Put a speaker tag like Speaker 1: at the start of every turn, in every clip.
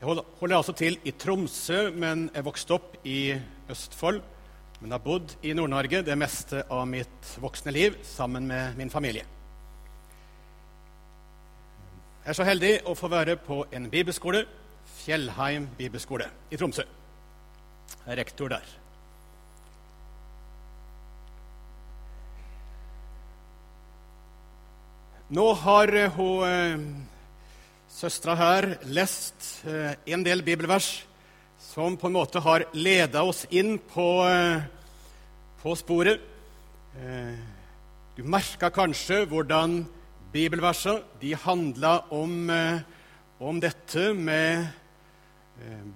Speaker 1: Jeg holder, altså til i Tromsø, men er vokst opp i Østfold. Men har bodd i Nord-Norge det meste av mitt voksne liv sammen med min familie. Jeg er så heldig å få være på en bibelskole, Fjellheim bibelskole i Tromsø. Jeg er rektor der. Nå har eh, hun eh, søstera her lest eh, en del bibelvers som på en måte har leda oss inn på, på sporet. Du merka kanskje hvordan bibelversene de handla om, om dette med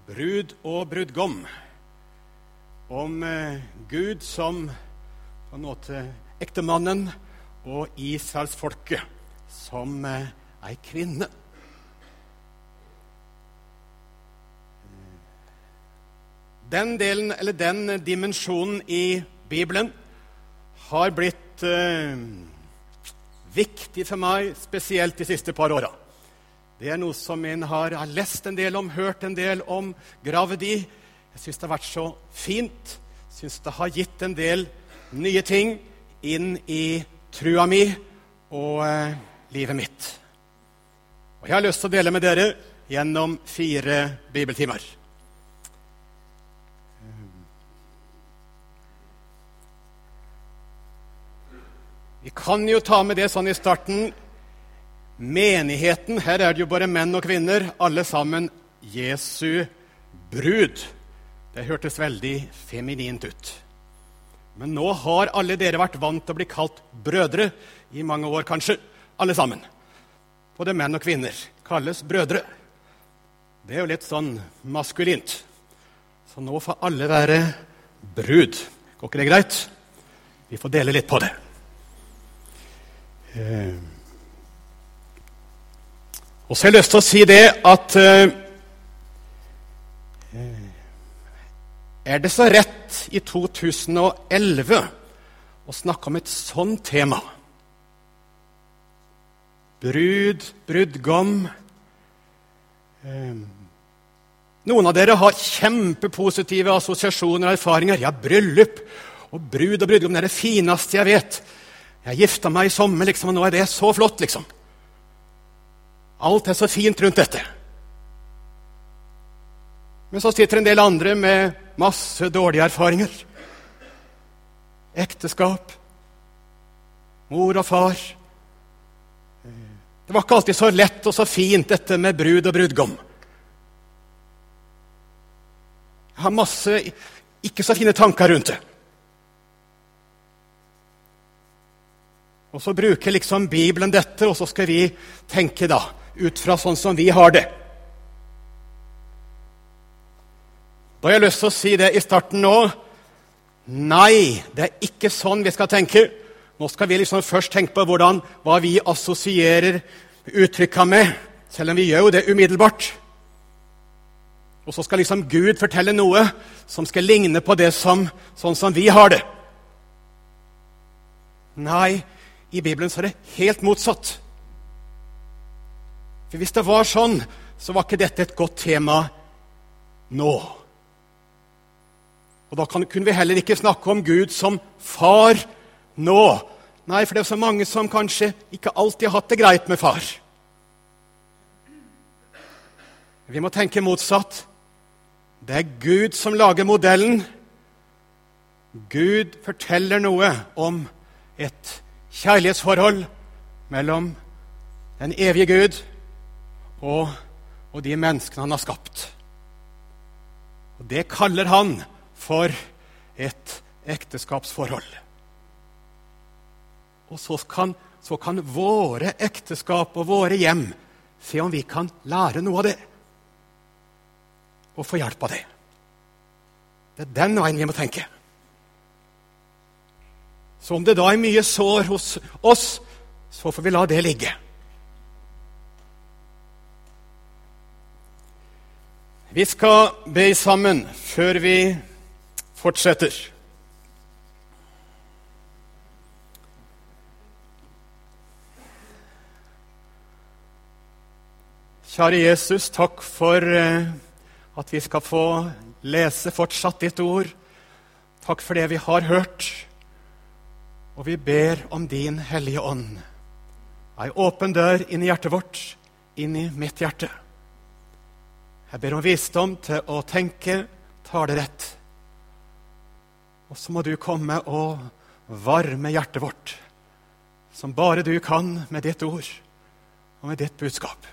Speaker 1: brud og brudgom. Om Gud som på en måte ektemannen og Israelsfolket som ei kvinne. Den delen, eller den dimensjonen i Bibelen har blitt eh, viktig for meg, spesielt de siste par åra. Det er noe som en har, har, lest en del om, hørt en del om, gravd i. Jeg syns det har vært så fint. Syns det har gitt en del nye ting inn i trua mi og eh, livet mitt. Og Jeg har lyst til å dele med dere gjennom fire bibeltimer. Vi kan jo ta med det sånn i starten. Menigheten, her er det jo bare menn og kvinner, alle sammen Jesu brud. Det hørtes veldig feminint ut. Men nå har alle dere vært vant til å bli kalt brødre i mange år, kanskje. Alle sammen. Både menn og kvinner kalles brødre. Det er jo litt sånn maskulint. Så nå får alle være brud. Går ikke det greit? Vi får dele litt på det. Eh. Og så har jeg lyst til å si det at eh, Er det så rett i 2011 å snakke om et sånt tema? Brud, brudgom eh, Noen av dere har kjempepositive assosiasjoner og erfaringer. Ja, bryllup og brud og brudgom det er det fineste jeg vet. Jeg gifta meg i sommer, liksom, og nå er det så flott, liksom. Alt er så fint rundt dette. Men så sitter en del andre med masse dårlige erfaringer. Ekteskap, mor og far. Det var ikke alltid så lett og så fint, dette med brud og brudgom. Jeg har masse ikke så fine tanker rundt det. Og så bruker liksom Bibelen dette, og så skal vi tenke da, ut fra sånn som vi har det. Da har jeg lyst til å si det i starten nå. Nei, det er ikke sånn vi skal tenke. Nå skal vi liksom først tenke på hvordan, hva vi assosierer uttrykka med, selv om vi gjør jo det umiddelbart. Og så skal liksom Gud fortelle noe som skal ligne på det som, sånn som vi har det. Nei, i Bibelen så er det helt motsatt. For Hvis det var sånn, så var ikke dette et godt tema nå. Og Da kunne vi heller ikke snakke om Gud som far nå. Nei, for det er så mange som kanskje ikke alltid har hatt det greit med far. Vi må tenke motsatt. Det er Gud som lager modellen. Gud forteller noe om et kjærlighetsforhold mellom den evige Gud og, og de menneskene han har skapt. Og Det kaller han for et ekteskapsforhold. Og så kan, så kan våre ekteskap og våre hjem se om vi kan lære noe av det. Og få hjelp av det. Det er den veien vi må tenke. Så om det da er mye sår hos oss, så får vi la det ligge. Vi skal be sammen før vi fortsetter. Kjære Jesus, takk for eh, at vi skal få lese fortsatt ditt ord. Takk for det vi har hørt. Og vi ber om din Hellige Ånd. Ei åpen dør inn i hjertet vårt, inn i mitt hjerte. Jeg ber om visdom til å tenke, tale rett. Og så må du komme og varme hjertet vårt, som bare du kan med ditt ord og med ditt budskap.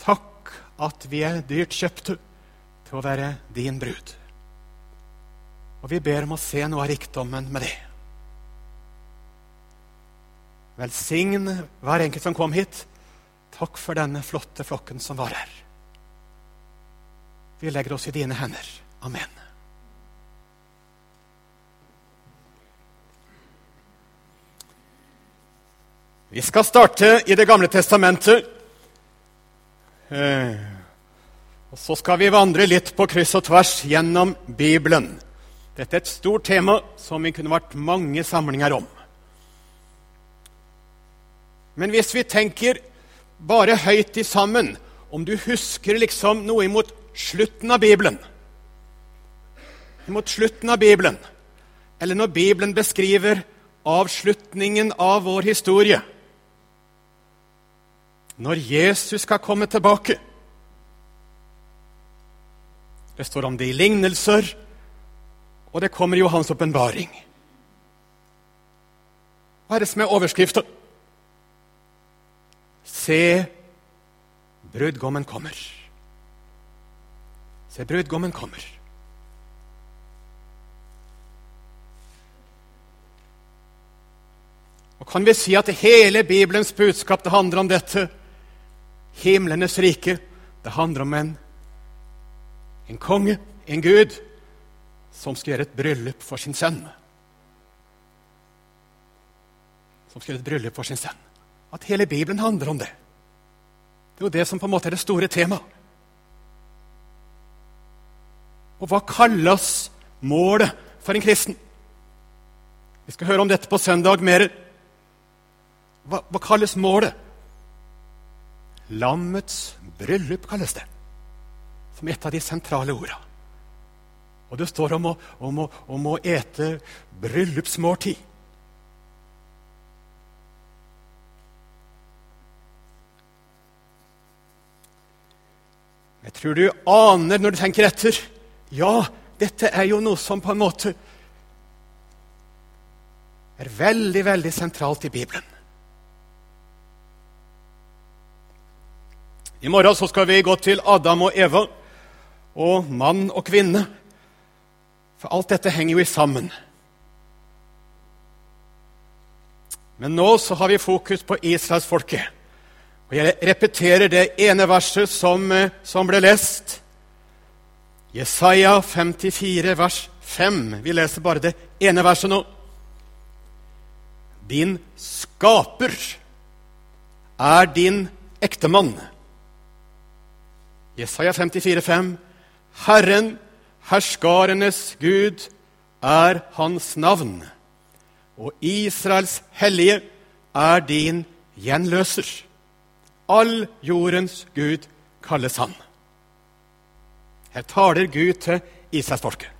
Speaker 1: Takk at vi er dyrt kjøpte til å være din brud. Og vi ber om å se noe av rikdommen med det. Velsign hver enkelt som kom hit. Takk for denne flotte flokken som var her. Vi legger oss i dine hender. Amen. Vi skal starte i Det gamle testamentet. Eh, og Så skal vi vandre litt på kryss og tvers gjennom Bibelen. Dette er et stort tema som vi kunne vært mange samlinger om. Men hvis vi tenker bare høyt i sammen om du husker liksom noe imot slutten av Bibelen Imot slutten av Bibelen, eller når Bibelen beskriver avslutningen av vår historie Når Jesus skal komme tilbake Det står om det i lignelser, og det kommer i Johans åpenbaring. Hva er det som er overskriften? Se, brudgommen kommer. Se, brudgommen kommer. Og Kan vi si at hele Bibelens budskap det handler om dette? Himlenes rike. Det handler om en, en konge, en gud, som skal gjøre et bryllup for sin sønn. Som skal gjøre et bryllup for sin sønn. At hele Bibelen handler om det. Det er jo det som på en måte er det store temaet. Og hva kalles målet for en kristen? Vi skal høre om dette på søndag mer. Hva, hva kalles målet? Lammets bryllup kalles det, som et av de sentrale orda. Og det står om å, om å, om å ete bryllupsmåltid. Jeg tror du aner når du tenker etter. Ja, dette er jo noe som på en måte er veldig, veldig sentralt i Bibelen. I morgen så skal vi gå til Adam og Eva og mann og kvinne. For alt dette henger jo sammen. Men nå så har vi fokus på israelsfolket. Og jeg repeterer det ene verset som, eh, som ble lest. Jesaja 54, vers 5. Vi leser bare det ene verset nå. Din skaper er din ektemann. Jesaja 54, 5. Herren, herskarenes Gud, er hans navn. Og Israels hellige er din gjenløser. All jordens Gud kalles han. Her taler Gud til Israelsfolket.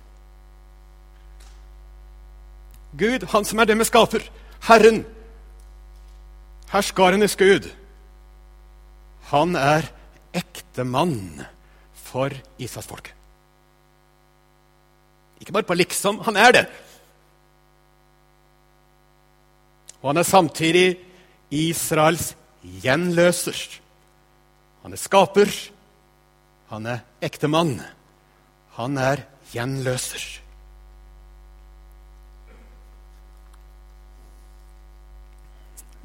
Speaker 1: Gud, han som er det vi skaper, Herren, herskarenes Gud, han er ektemann for Israelsfolket. Ikke bare på liksom, han er det. Og han er samtidig Israels gjenløser. Han er skaper, han er ektemann. Han er gjenløser.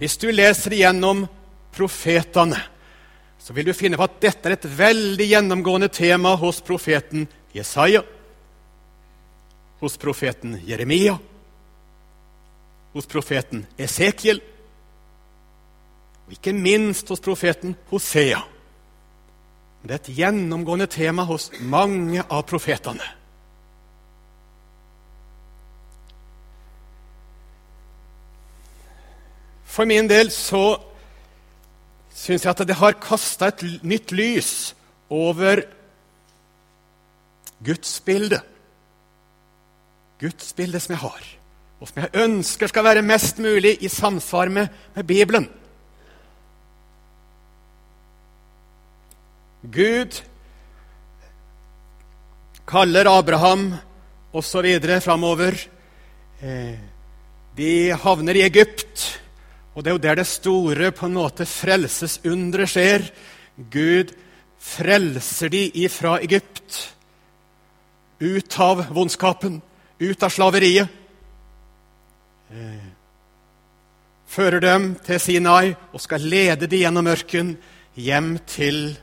Speaker 1: Hvis du leser igjennom profetene, så vil du finne på at dette er et veldig gjennomgående tema hos profeten Jesaja, hos profeten Jeremia, hos profeten Esekiel og ikke minst hos profeten Hosea. Det er et gjennomgående tema hos mange av profetene. For min del så syns jeg at det har kasta et nytt lys over gudsbildet. Gudsbildet som jeg har, og som jeg ønsker skal være mest mulig i samsvar med, med Bibelen. Gud kaller Abraham osv. framover. Eh, de havner i Egypt, og det er jo der det store på en måte frelsesunderet skjer. Gud frelser de ifra Egypt, ut av vondskapen, ut av slaveriet. Fører dem til Sinai og skal lede dem gjennom ørken hjem til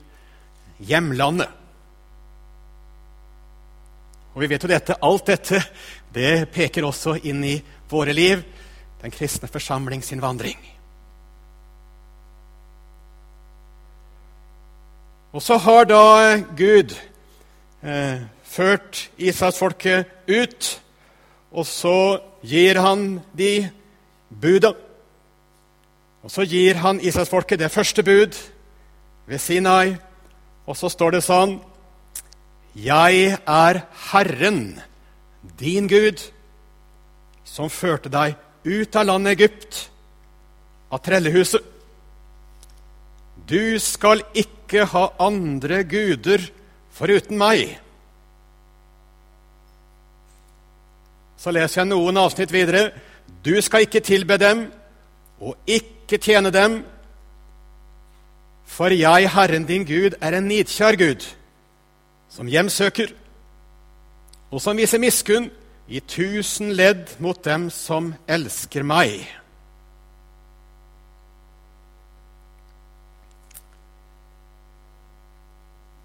Speaker 1: hjemlandet. Og vi vet jo dette, Alt dette det peker også inn i våre liv, den kristne forsamling sin vandring. Og så har da Gud eh, ført Israelsfolket ut, og så gir han de buda. Og så gir han Israelsfolket det første bud ved Sinai, og så står det sånn 'Jeg er Herren, din Gud, som førte deg ut av landet Egypt, av trellehuset.' 'Du skal ikke ha andre guder foruten meg.' Så leser jeg noen avsnitt videre. 'Du skal ikke tilbe dem og ikke tjene dem.' For jeg, Herren din Gud, er en nidkjær Gud som hjemsøker, og som viser miskunn i tusen ledd mot dem som elsker meg.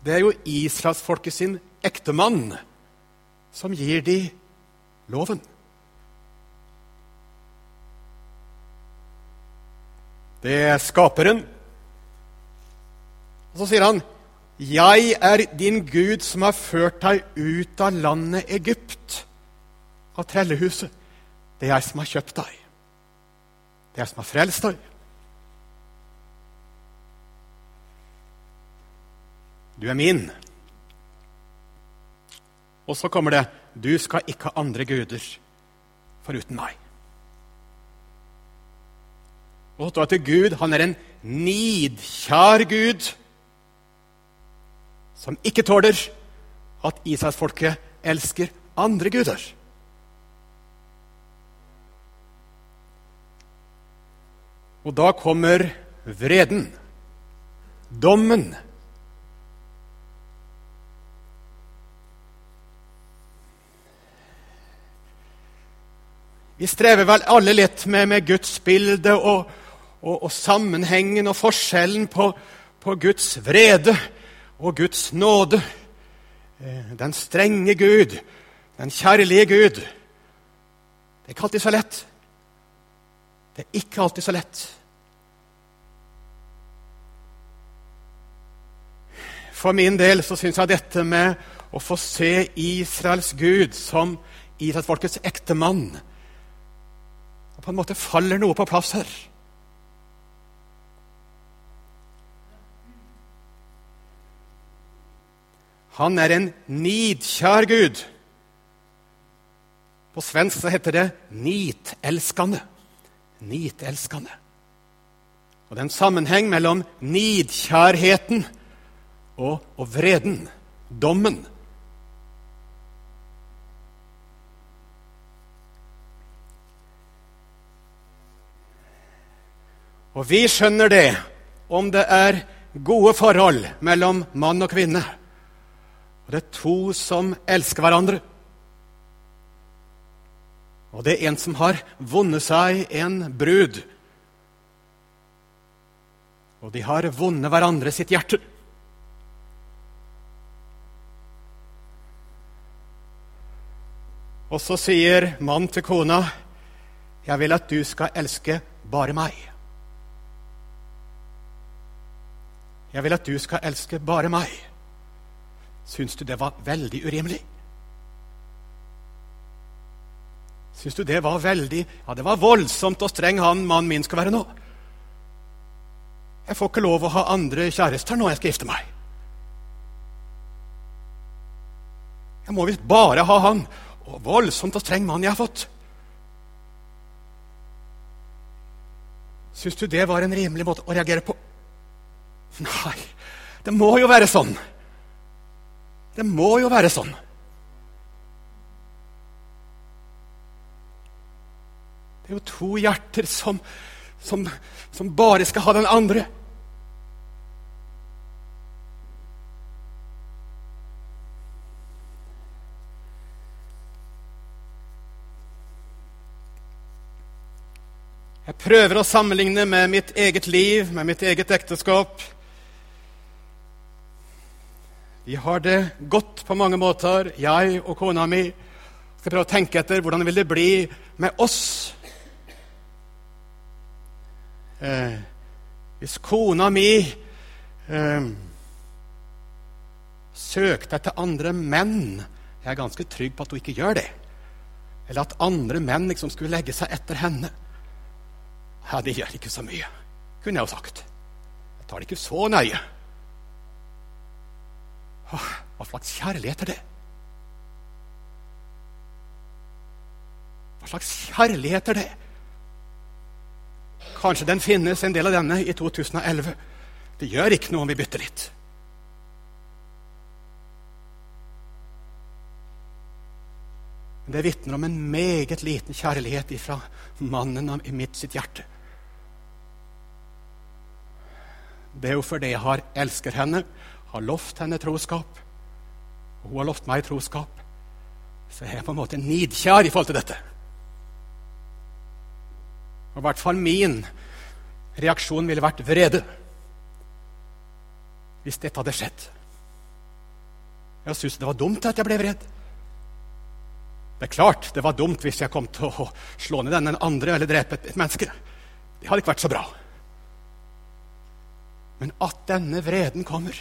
Speaker 1: Det er jo israelsfolket sin ektemann som gir de loven. Det er skaperen. Og så sier han 'Jeg er din Gud som har ført deg ut av landet Egypt', av trellehuset. Det er jeg som har kjøpt deg. Det er jeg som har frelst deg. Du er min. Og så kommer det 'Du skal ikke ha andre guder foruten meg'. Og så at Gud han er en nidkjær Gud som ikke tåler at Israelsfolket elsker andre guder. Og da kommer vreden, dommen. Vi strever vel alle litt med, med gudsbildet og, og, og, sammenhengen og forskjellen på, på Guds vrede og Guds nåde. Eh, den strenge Gud, den kjærlige Gud. Det er ikke alltid så lett. Det er ikke alltid så lett. For min del så syns jeg dette med å få se Israels Gud som Israelsfolkets ektemann På en måte faller noe på plass her. Han er en nidkjær Gud. På svensk så heter det nitelskende. Nitelskende. Og det er en sammenheng mellom nidkjærheten og, og vreden, dommen. Og vi skjønner det om det er gode forhold mellom mann og kvinne. Og det er to som elsker hverandre. Og det er en som har vunnet seg en brud. Og de har vunnet hverandre sitt hjerte. Og så sier mann til kona, 'Jeg vil at du skal elske bare meg.' Jeg vil at du skal elske bare meg. Syns du det var veldig urimelig? Syns du det var veldig Ja, det var voldsomt og streng han mannen min skal være nå. Jeg får ikke lov å ha andre kjærester når jeg skal gifte meg. Jeg må visst bare ha han. Og voldsomt og streng mann jeg har fått. Syns du det var en rimelig måte å reagere på? Nei, det må jo være sånn. Det må jo være sånn. Det er jo to hjerter som, som, som bare skal ha den andre. Jeg prøver å sammenligne med mitt eget liv, med mitt eget ekteskap. Vi har det godt på mange måter, jeg og kona mi. Skal prøve å tenke etter hvordan vil det bli med oss. Eh, hvis kona mi eh, søkte etter andre menn Jeg er ganske trygg på at hun ikke gjør det. Eller at andre menn liksom skulle legge seg etter henne. Ja, det gjør ikke så mye, kunne jeg jo sagt. Jeg tar det ikke så nøye. Åh, hva slags kjærlighet er det? Hva slags kjærlighet er det? Kanskje den finnes, en del av denne, i 2011. Det gjør ikke noe om vi bytter litt. Men det vitner om en meget liten kjærlighet ifra mannen i mitt sitt hjerte. Det er jo fordi jeg har elsker henne, har lovt henne troskap. Og hun har lovt meg troskap. Så jeg er på en måte nidkjær i forhold til dette. Og i hvert fall min reaksjon ville vært vrede hvis dette hadde skjedd. Jeg syntes det var dumt at jeg ble vred. Det er klart det var dumt hvis jeg kom til å slå ned den andre eller drepe et menneske. Det hadde ikke vært så bra. Men at denne vreden kommer,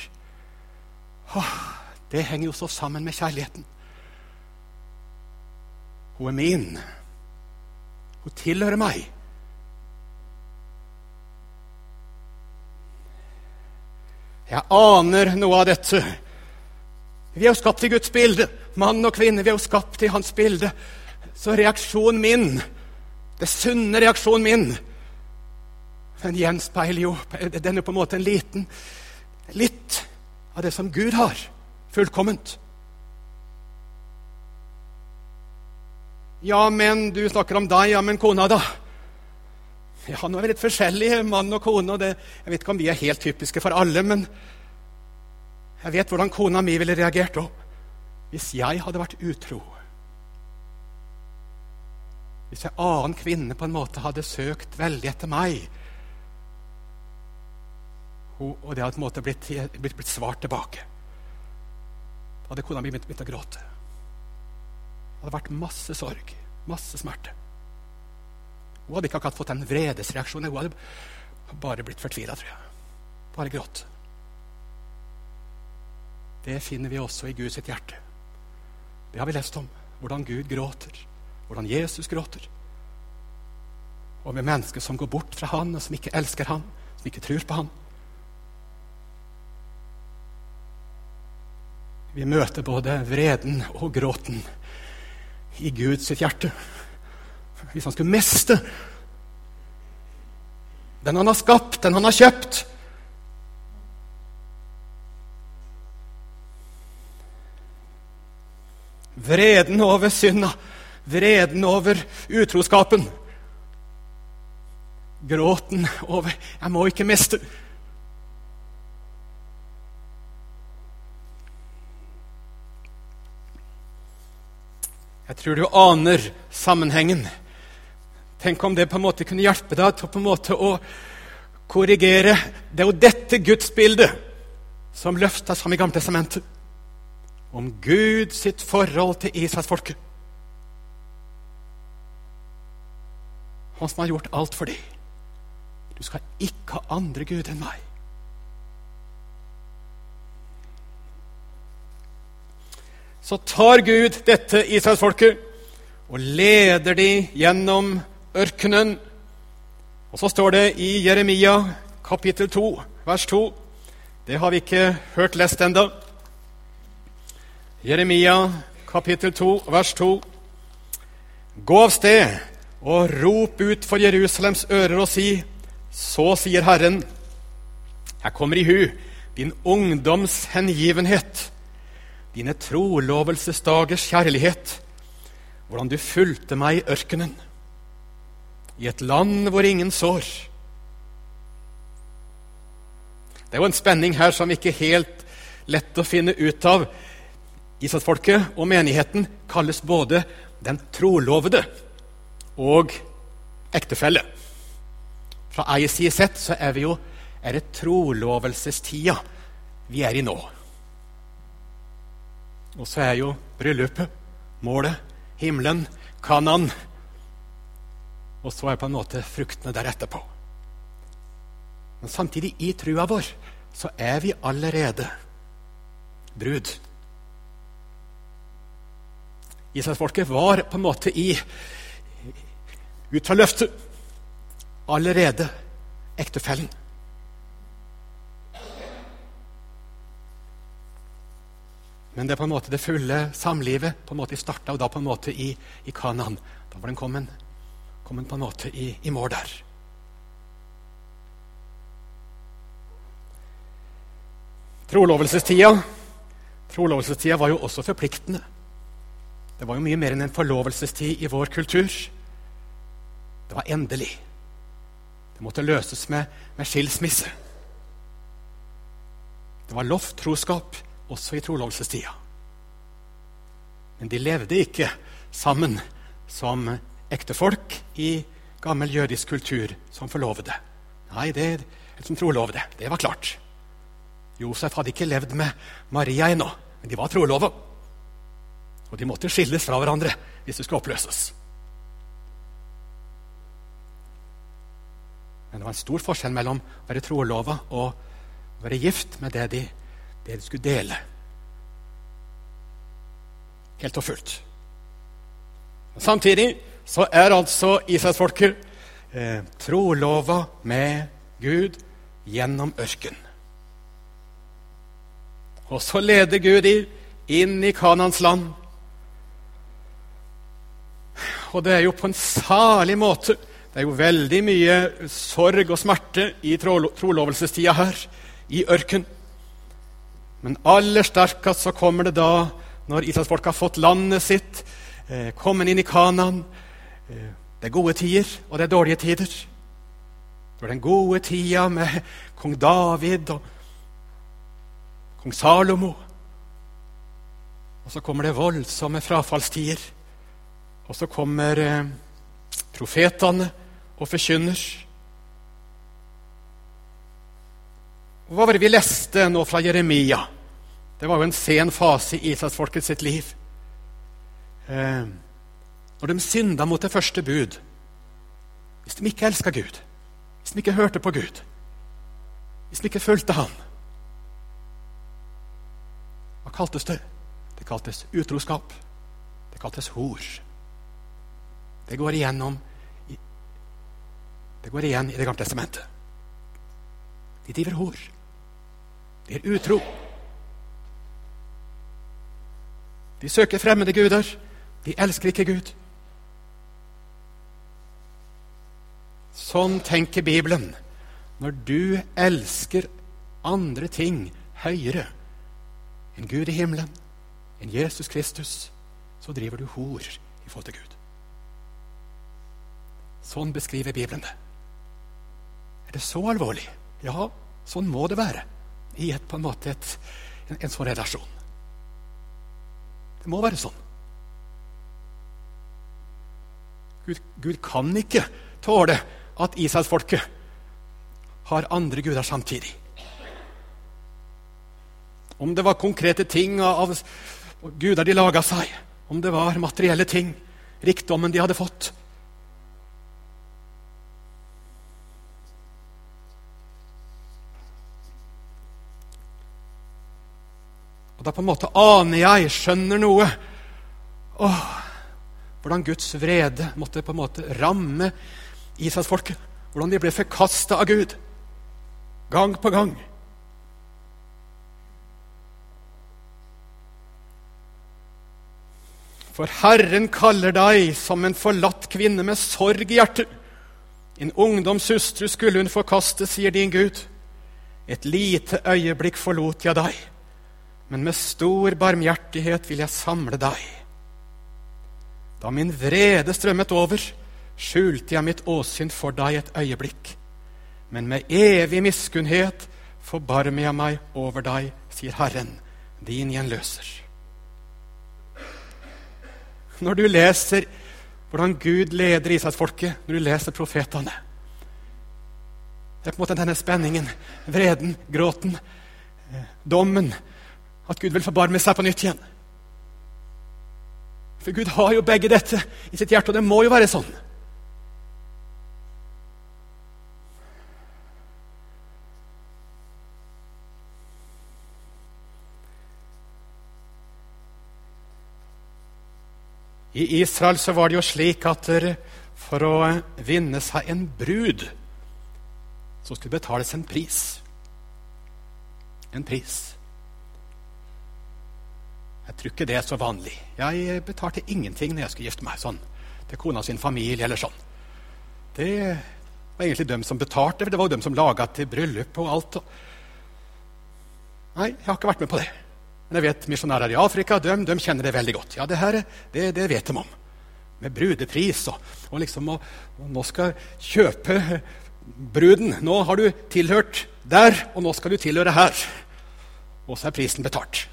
Speaker 1: det henger jo så sammen med kjærligheten. Hun er min. Hun tilhører meg. Jeg aner noe av dette. Vi er jo skapt i Guds bilde. Mann og kvinne, vi er jo skapt i Hans bilde. Så reaksjonen min, det sunne reaksjonen min, den gjenspeiler jo Den er på en måte en liten Litt av det som Gud har. Fullkomment. Ja, men du snakker om deg. Ja, men kona, da? Ja, nå er vi litt forskjellige, mann og kone. og det, Jeg vet ikke om vi er helt typiske for alle, men jeg vet hvordan kona mi ville reagert da. Hvis jeg hadde vært utro. Hvis en annen kvinne på en måte hadde søkt veldig etter meg og det hadde på en måte blitt, blitt, blitt svart tilbake. Da hadde kona mi begynt, å gråte. Det hadde vært masse sorg, masse smerte. Hun hadde ikke akkurat fått den vredesreaksjonen. Hun hadde bare blitt fortvila, tror jeg. Bare grått. Det finner vi også i Guds hjerte. Det har vi lest om. Hvordan Gud gråter. Hvordan Jesus gråter. Og med mennesker som går bort fra Han, og som ikke elsker Han, som ikke tror på Han. Vi møter både vreden og gråten i Guds hjerte. Hvis han skulle miste den han har skapt, den han har kjøpt Vreden over synda, vreden over utroskapen. Gråten over 'jeg må ikke miste'. Jeg tror du aner sammenhengen. Tenk om det på en måte kunne hjelpe deg til på en måte å korrigere. Det er jo dette gudsbildet som løftes fram i Gamle testamentet. Om Gud sitt forhold til Israelsfolket. Han som har gjort alt for dem. Du skal ikke ha andre Gud enn meg. Så tar Gud dette israelsfolket og leder de gjennom ørkenen. Og så står det i Jeremia kapittel 2, vers 2. Det har vi ikke hørt lest ennå. Jeremia kapittel 2, vers 2. Gå av sted og rop ut for Jerusalems ører og si:" Så sier Herren, jeg kommer i hu din ungdoms hengivenhet, dine trolovelsesdagers kjærlighet, hvordan du fulgte meg i ørkenen, i et land hvor ingen sår. Det er jo en spenning her som ikke er helt lett å finne ut av. Israelsfolket og menigheten kalles både den trolovede og ektefelle. Fra ei side sett så er vi jo er det trolovelsestida vi er i nå. Og så er jo bryllupet målet, himmelen, Kanan. Og så er på en måte fruktene der etterpå. Men samtidig, i trua vår, så er vi allerede brud. Israelsfolket var på en måte i Ut fra løftet allerede ektefellen. Men det er på en måte det fulle samlivet på en måte starta da på en måte i, i Kanaan. Da var den kommet, kommet på en måte i, i mål der. Trolovelsestida Trolovelsestida var jo også forpliktende. Det var jo mye mer enn en forlovelsestid i vår kultur. Det var endelig. Det måtte løses med, med skilsmisse. Det var lovt troskap også i trolovelsestida. Men de levde ikke sammen som ektefolk i gammel jødisk kultur som forlovede. Nei, det som trolovede. Det var klart. Josef hadde ikke levd med Maria ennå, men de var trolova. Og de måtte skilles fra hverandre hvis det skulle oppløses. Men det var en stor forskjell mellom å være trolova og å være gift med det de det de skulle dele. Helt og fullt. Samtidig så er altså Israelsfolket eh, trolova med Gud gjennom ørken. Og så leder Gud inn i Kanans land. Og det er jo på en salig måte Det er jo veldig mye sorg og smerte i trolovelsestida her, i ørken. Men aller sterkest så kommer det da når Israelsfolket har fått landet sitt, eh, kommet inn i Kanan. Eh, det er gode tider, og det er dårlige tider. Det var den gode tida med kong David og kong Salomo. Og så kommer det voldsomme frafallstider. Og så kommer eh, profetene og forkynner. Hva var det vi leste nå fra Jeremia? Det var jo en sen fase i Israelsfolket sitt liv. Eh, når de synda mot det første bud Hvis de ikke elska Gud, hvis de ikke hørte på Gud, hvis de ikke fulgte Ham Hva kaltes det? Det kaltes utroskap. Det kaltes hor. Det går igjennom det går igjen i Det gamle testamentet. De driver hor. De er utro. De søker fremmede guder. De elsker ikke Gud. Sånn tenker Bibelen. Når du elsker andre ting høyere enn Gud i himmelen, enn Jesus Kristus, så driver du hor i forhold til Gud. Sånn beskriver Bibelen det. Er det så alvorlig? Ja, sånn må det være i et, på en måte et, en, en sånn relasjon. Det må være sånn. Gud, Gud kan ikke tåle at Israelsfolket har andre guder samtidig. Om det var konkrete ting av, guder de laga seg, om det var materielle ting, rikdommen de hadde fått Og da på en måte aner jeg, skjønner noe. Åh, hvordan Guds vrede måtte på en måte ramme Israelsfolket. Hvordan de ble forkasta av Gud. gang på gang. For Herren kaller deg som en forlatt kvinne med sorg i hjertet. En ungdomshustru skulle hun forkaste, sier din Gud. Et lite øyeblikk forlot jeg deg, men med stor barmhjertighet vil jeg samle deg. Da min vrede strømmet over, skjulte jeg mitt åsyn for deg et øyeblikk. Men med evig miskunnhet forbarmer jeg meg over deg, sier Herren, din gjenløser når du leser hvordan Gud leder Israelsfolket, når du leser profetene. Det er på en måte denne spenningen, vreden, gråten, eh, dommen. At Gud vil forbarme seg på nytt igjen. For Gud har jo begge dette i sitt hjerte, og det må jo være sånn. I Israel så var det jo slik at for å vinne seg en brud så skulle det betales en pris. En pris. Jeg tror ikke det er så vanlig. Jeg betalte ingenting når jeg skulle gifte meg sånn, til kona sin familie eller sånn. Det var egentlig dem som betalte, for det var jo dem som laga til bryllup og alt. Nei, jeg har ikke vært med på det. Men jeg vet misjonærer i Afrika de, de, kjenner det veldig godt. Ja, det her det, det vet de om. Med brudepris og, og liksom og, og Nå skal kjøpe bruden. Nå har du tilhørt der, og nå skal du tilhøre her. Og så er prisen betalt.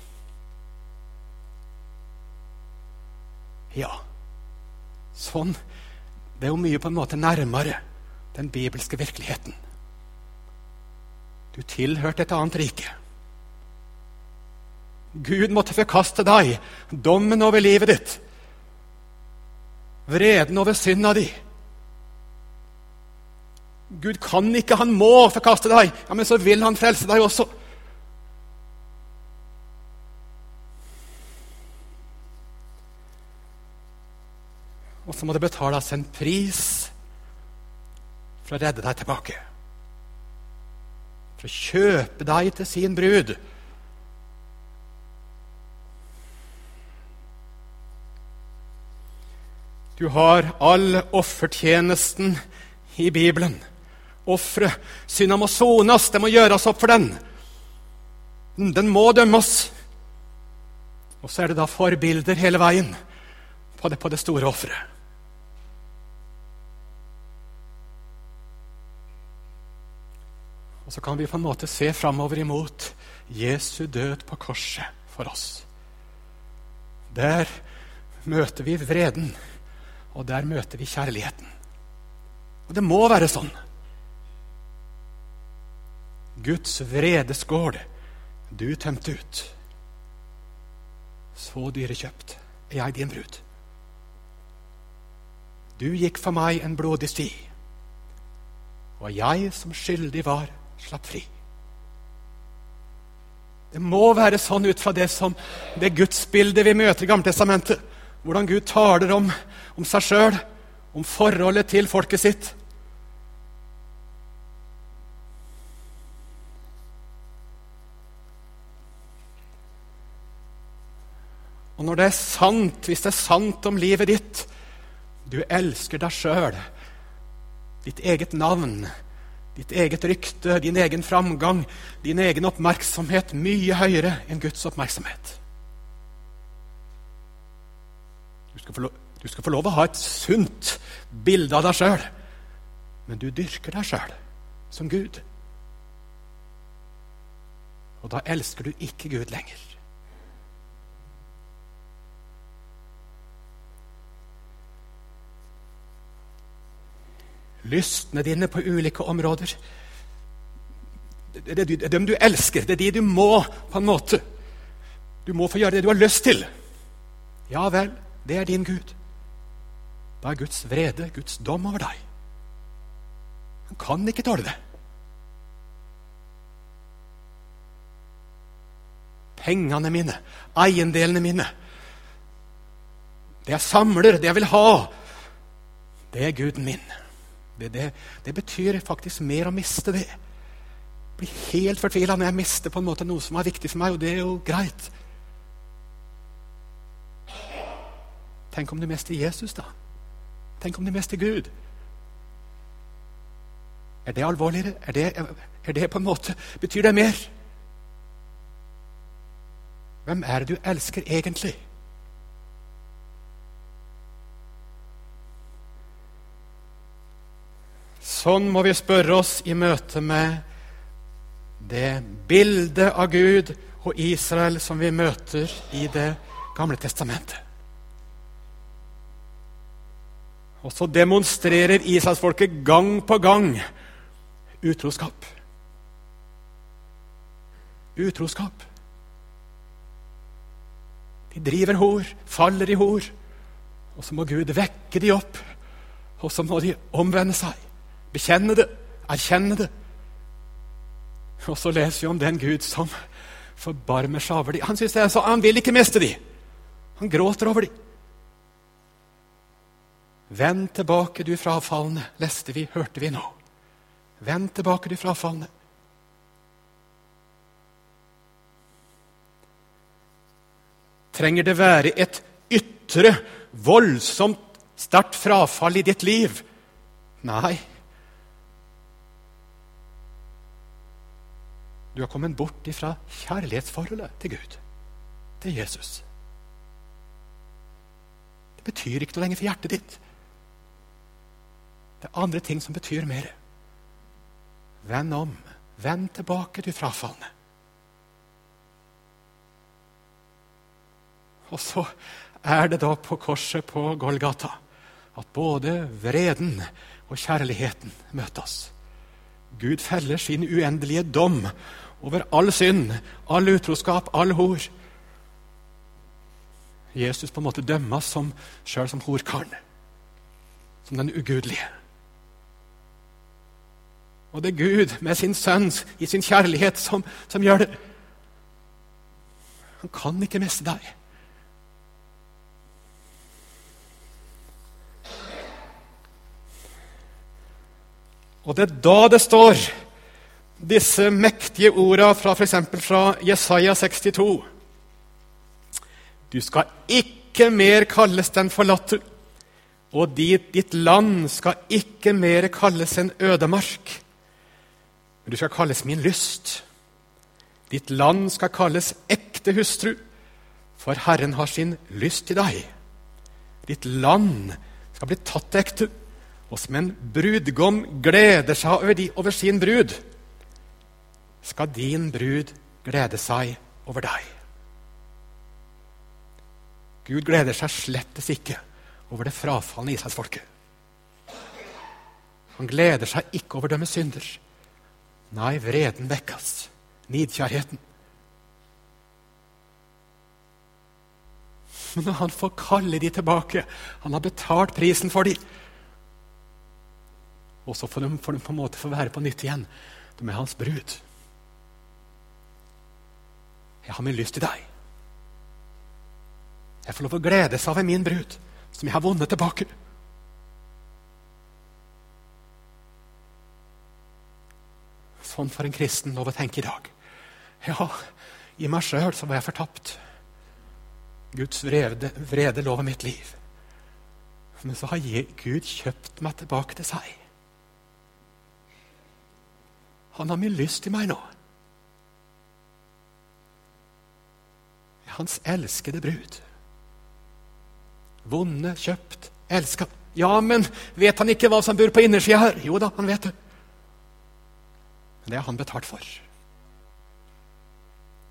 Speaker 1: Ja, sånn Det er jo mye på en måte nærmere den bibelske virkeligheten. Du tilhørte et annet rike. Gud måtte forkaste deg, dommen over livet ditt, vreden over synda di. Gud kan ikke, han må forkaste deg. Ja, Men så vil han frelse deg også. Og så må det betales en pris for å redde deg tilbake. For å kjøpe deg til sin brud. Du har all offertjenesten i Bibelen. Offeret. Synda må sones, det må gjøres opp for den. Den må dømmes. Og så er det da forbilder hele veien på det, på det store offeret. Og så kan vi på en måte se framover imot Jesu død på korset for oss. Der møter vi vreden og der møter vi kjærligheten. Og det må være sånn. Guds vredeskål du tømte ut. Så dyrekjøpt er jeg din brud. Du gikk for meg en blodig sti, og jeg som skyldig var, slapp fri. Det må være sånn ut fra det som det gudsbildet vi møter i Gammeltestamentet. Hvordan Gud taler om om seg sjøl, om forholdet til folket sitt. Og når det er sant, hvis det er sant om livet ditt Du elsker deg sjøl, ditt eget navn, ditt eget rykte, din egen framgang, din egen oppmerksomhet mye høyere enn Guds oppmerksomhet. Du skal få lov skal få lov å ha et sunt bilde av deg sjøl, men du dyrker deg sjøl som Gud. Og da elsker du ikke Gud lenger. Lystene dine på ulike områder det er dem du elsker. Det er de du må, på en måte. Du må få gjøre det du har lyst til. Ja vel, det er din Gud. Da er Guds vrede, Guds dom over deg. Han kan ikke tåle det. Pengene mine, eiendelene mine, det jeg samler, det jeg vil ha, det er Guden min. Det, det, det betyr faktisk mer å miste det blir helt fortvila når jeg mister på en måte noe som er viktig for meg, og det er jo greit. Tenk om du mister Jesus, da? Tenk om du mister Gud? Er det alvorligere? Er det, er det på en måte Betyr det mer? Hvem er det du elsker egentlig? Sånn må vi spørre oss i møte med det bildet av Gud og Israel som vi møter i Det gamle testamentet. Og så demonstrerer Israelsfolket gang på gang utroskap. Utroskap. De driver hor, faller i hor. Og så må Gud vekke de opp, og så må de omvende seg. Bekjenne det, erkjenne det. Og så leser vi om den Gud som forbarmer seg over dem. Han, synes det er så, han vil ikke miste dem. Han gråter over dem. Vend tilbake, du frafalne, leste vi, hørte vi nå. Vend tilbake, du frafalne. Trenger det være et ytre, voldsomt, sterkt frafall i ditt liv? Nei. Du har kommet bort ifra kjærlighetsforholdet til Gud, til Jesus. Det betyr ikke noe lenger for hjertet ditt. Det er andre ting som betyr mer. Vend om. Vend tilbake, du frafalne. Og så er det da på korset på Golgata at både vreden og kjærligheten møtes. Gud feller sin uendelige dom over all synd, all utroskap, all hor. Jesus på en måte dømmes som, sjøl som horkaren, som den ugudelige. Og det er Gud med sin sønn i sin kjærlighet som, som gjør det. Han kan ikke miste deg. Og det er da det står disse mektige orda fra f.eks. fra Jesaja 62. Du skal ikke mer kalles den forlatte, og ditt, ditt land skal ikke mer kalles en ødemark. Men du skal kalles min lyst. Ditt land skal kalles ekte hustru, for Herren har sin lyst til deg. Ditt land skal bli tatt ekte, og som en brudgom gleder seg over, de, over sin brud skal din brud glede seg over deg. Gud gleder seg slettes ikke over det frafalne Israelsfolket. Han gleder seg ikke over dømme synder. Nei, vreden vekkes, nidkjærheten. Men han får kalle de tilbake Han har betalt prisen for de. Og så får de, får de på en måte få være på nytt igjen. De er hans brud. Jeg har min lyst til deg. Jeg får lov å glede seg over min brud, som jeg har vunnet tilbake. Sånn får en kristen lov å tenke i dag. Ja, i meg sjøl så var jeg fortapt. Guds vrede, vrede lå mitt liv. Men så har Gud kjøpt meg tilbake til seg. Han har min lyst til meg nå. Hans elskede brud. Vonde, kjøpt, elska. Ja, men vet han ikke hva som bor på innersida her? Jo da, han vet det. Men det har han betalt for.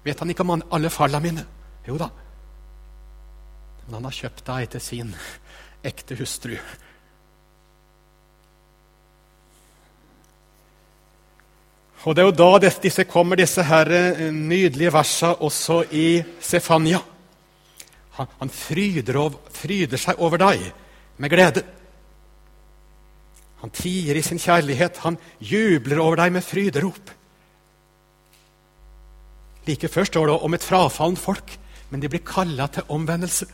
Speaker 1: Vet han ikke om alle falla mine? Jo da. Men han har kjøpt deg til sin ekte hustru. Og Det er jo da disse kommer, disse her eh, nydelige versene også i Sefania. Han, han fryder, over, fryder, seg over deg med glede. Han tier i sin kjærlighet, han jubler over deg med fryderop. Like før står det om et frafallent folk, men de blir kalla til omvendelse.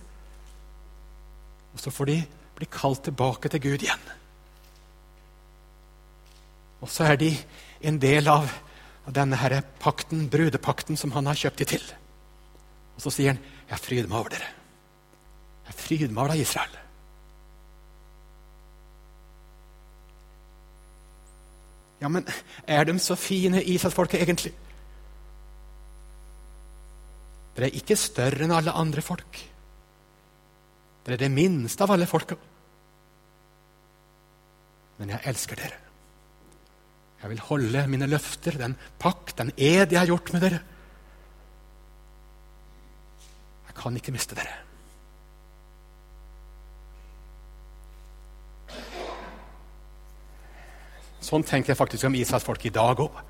Speaker 1: Og så får de bli kalt tilbake til Gud igjen. Og så er de en del av denne herre pakten, brudepakten som han har kjøpt de til. Og så sier han, 'Jeg fryder meg over dere'. Jeg fryder meg over deg, Israel. Ja, men er de så fine, Israelsfolket, egentlig? Dere er ikke større enn alle andre folk. Dere er det minste av alle folka. Men jeg elsker dere. Jeg vil holde mine løfter, den pakt, den ed jeg har gjort med dere. Jeg kan ikke miste dere. Sånn tenker jeg faktisk om Israels folk i dag òg.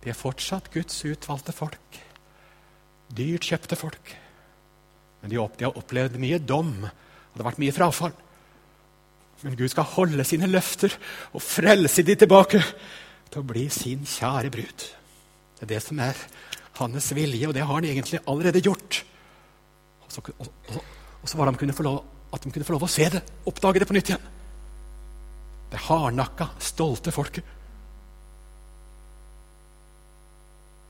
Speaker 1: De er fortsatt Guds utvalgte folk. Dyrt kjøpte folk. Men de har opplevd mye dom, og det har vært mye frafall. Men Gud skal holde sine løfter og frelse de tilbake til å bli sin kjære brud. Det er det som er hans vilje, og det har han egentlig allerede gjort. Og så, og, og, og så var de lov, at de kunne få lov å se det, oppdage det på nytt igjen. Det hardnakka, stolte folket.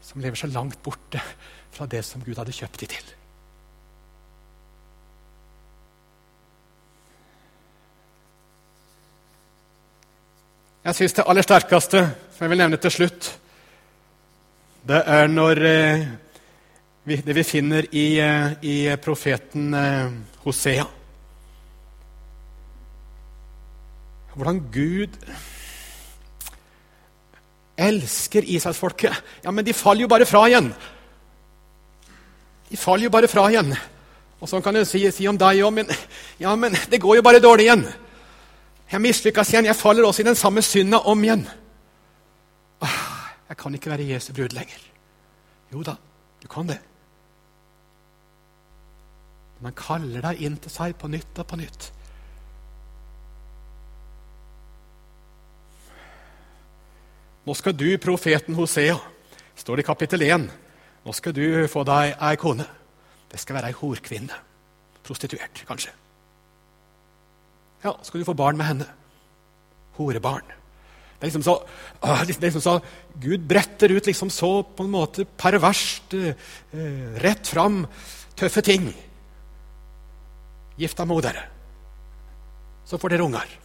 Speaker 1: Som lever så langt borte fra det som Gud hadde kjøpt dem til. Jeg syns det aller sterkeste, som jeg vil nevne til slutt, det er når eh, vi, det vi finner i, eh, i profeten eh, Hosea. Hvordan Gud elsker Israelsfolket. Ja, men de faller jo bare fra igjen. De faller jo bare fra igjen. Og sånn kan jeg si, si om deg òg, men, ja, men det går jo bare dårlig igjen. Jeg mislykkes igjen. Jeg faller også i den samme synda om igjen. Ah, jeg kan ikke være Jesu brud lenger. Jo da, du kan det. Men han kaller deg inn til seg på nytt og på nytt. Nå skal du, profeten Hosea, står det i kapittel 1, nå skal du få deg ei kone. Det skal være ei horkvinne. Prostituert, kanskje. Ja, så skal du få barn med henne. Horebarn. Det er liksom så, det er liksom så Gud bretter ut liksom så på en måte perverst, eh, rett fram, tøffe ting. Gift deg med dere. Så får dere unger.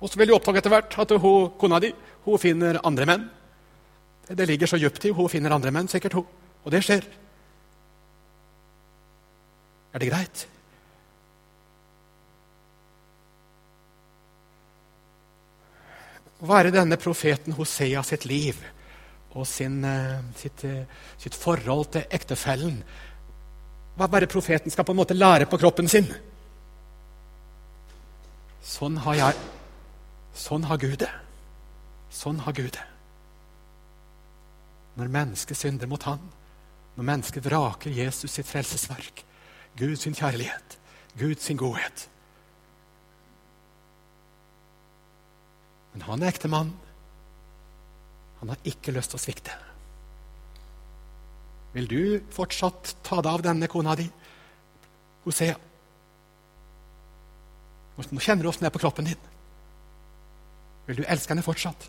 Speaker 1: Og så vil du oppdage etter hvert at hun, kona di hun finner andre menn. Det ligger så dypt i. Hun finner andre menn, sikkert hun. Og det skjer. Er det greit? Er denne profeten Hosea sitt liv og sin, eh, sitt, eh, sitt, forhold til ektefellen Hva det profeten skal på en måte lære på kroppen sin? Sånn har jeg Sånn har Gud det. Sånn har Gud det. Når mennesket synder mot Han, når mennesket vraker Jesus sitt frelsesverk, Gud sin kjærlighet, Gud sin godhet Men han er ektemann. Han har ikke lyst til å svikte. Vil du fortsatt ta deg av denne kona di, Hosea? Nå kjenner du åssen det er på kroppen din. Vil du elske henne fortsatt?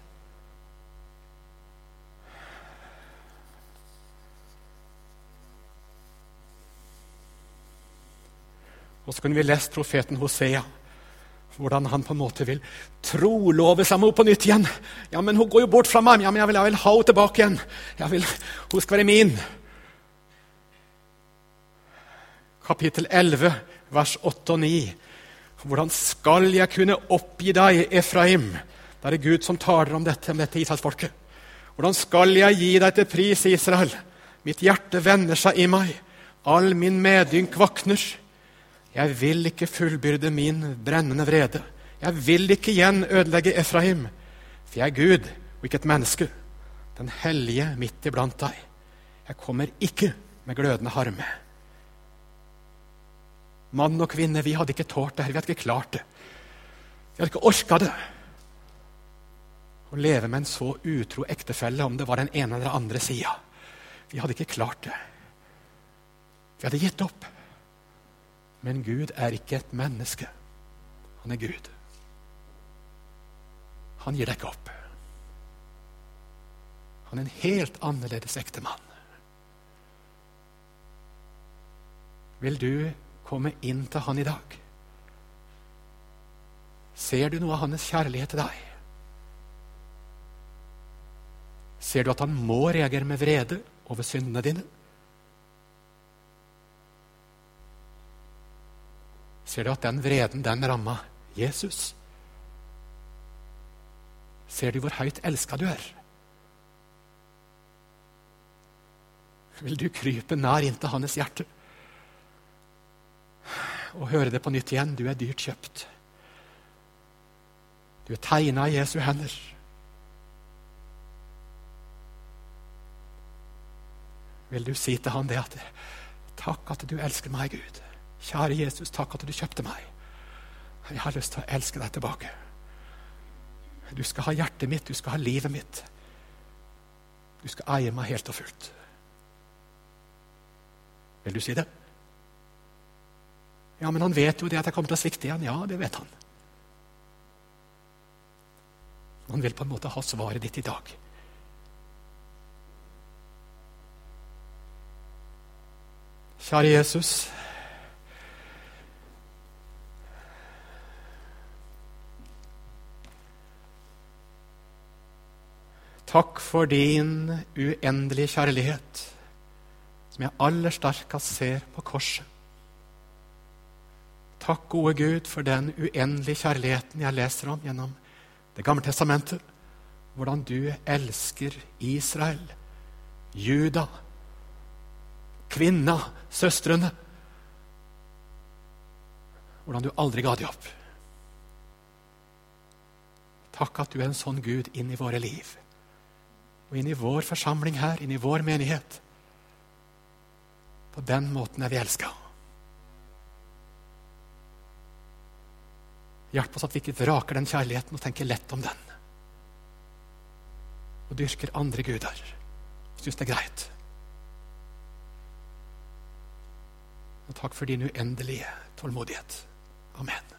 Speaker 1: Og så kunne vi lest profeten Hosea hvordan han på en måte vil trolove seg med henne på nytt igjen. Ja, men hun går jo bort fra meg. Ja, men jeg vil, jeg vil ha henne tilbake igjen. Vil, hun skal være min. Kapittel 11, vers 8 og 9. Hvordan skal jeg kunne oppgi deg, Efraim? Det er Gud som taler om dette, om dette Israelsfolket. Hvordan skal jeg gi deg til pris, Israel? Mitt hjerte vender seg i meg. All min medynk vakner. Jeg vil ikke fullbyrde min brennende vrede. Jeg vil ikke igjen ødelegge Efraim, for jeg er Gud og ikke et menneske, den hellige midt iblant deg. Jeg kommer ikke med glødende harme. Mann og kvinne, vi hadde ikke tålt det her. Vi hadde ikke klart det. Vi hadde ikke orka det. Å leve med en så utro ektefelle, om det var den ene eller den andre sida. Vi hadde ikke klart det. Vi hadde gitt opp. Men Gud er ikke et menneske. Han er Gud. han gir deg ikke opp. Han er en helt annerledes ektemann. Vil du komme inn til han i dag? Ser du noe av hans kjærlighet til deg? Ser du at han må reagere med vrede over syndene dine? Ser du at den vreden, den ramma Jesus? Ser du hvor høyt elska du er? Vil du krype nær inntil hans hjerte og høre det på nytt igjen? Du er dyrt kjøpt. Du er tegna i Jesu hender. Vil du si til han det at Takk at du elsker meg, Gud. Kjære Jesus, takk at du kjøpte meg. Jeg har lyst til å elske deg tilbake. Du skal ha hjertet mitt, du skal ha livet mitt. Du skal eie meg helt og fullt. Vil du si det? Ja, men han vet jo det at jeg kommer til å svikte igjen. Ja, det vet han. Han vil på en måte ha svaret ditt i dag. Kjære Jesus. Takk for din uendelige kjærlighet, som jeg aller sterkest ser på korset. Takk, gode Gud, for den uendelige kjærligheten jeg leser om gjennom Det gamle testamentet. Hvordan du elsker Israel, Juda, kvinna, søstrene. Hvordan du aldri ga de opp. Takk at du er en sånn Gud inn i våre liv og inn i vår forsamling her, inn i vår menighet. På den måten er vi elska. Hjelp oss at vi ikke vraker den kjærligheten og tenker lett om den. Og dyrker andre guder syns det er greit. Og takk for din uendelige tålmodighet. Amen.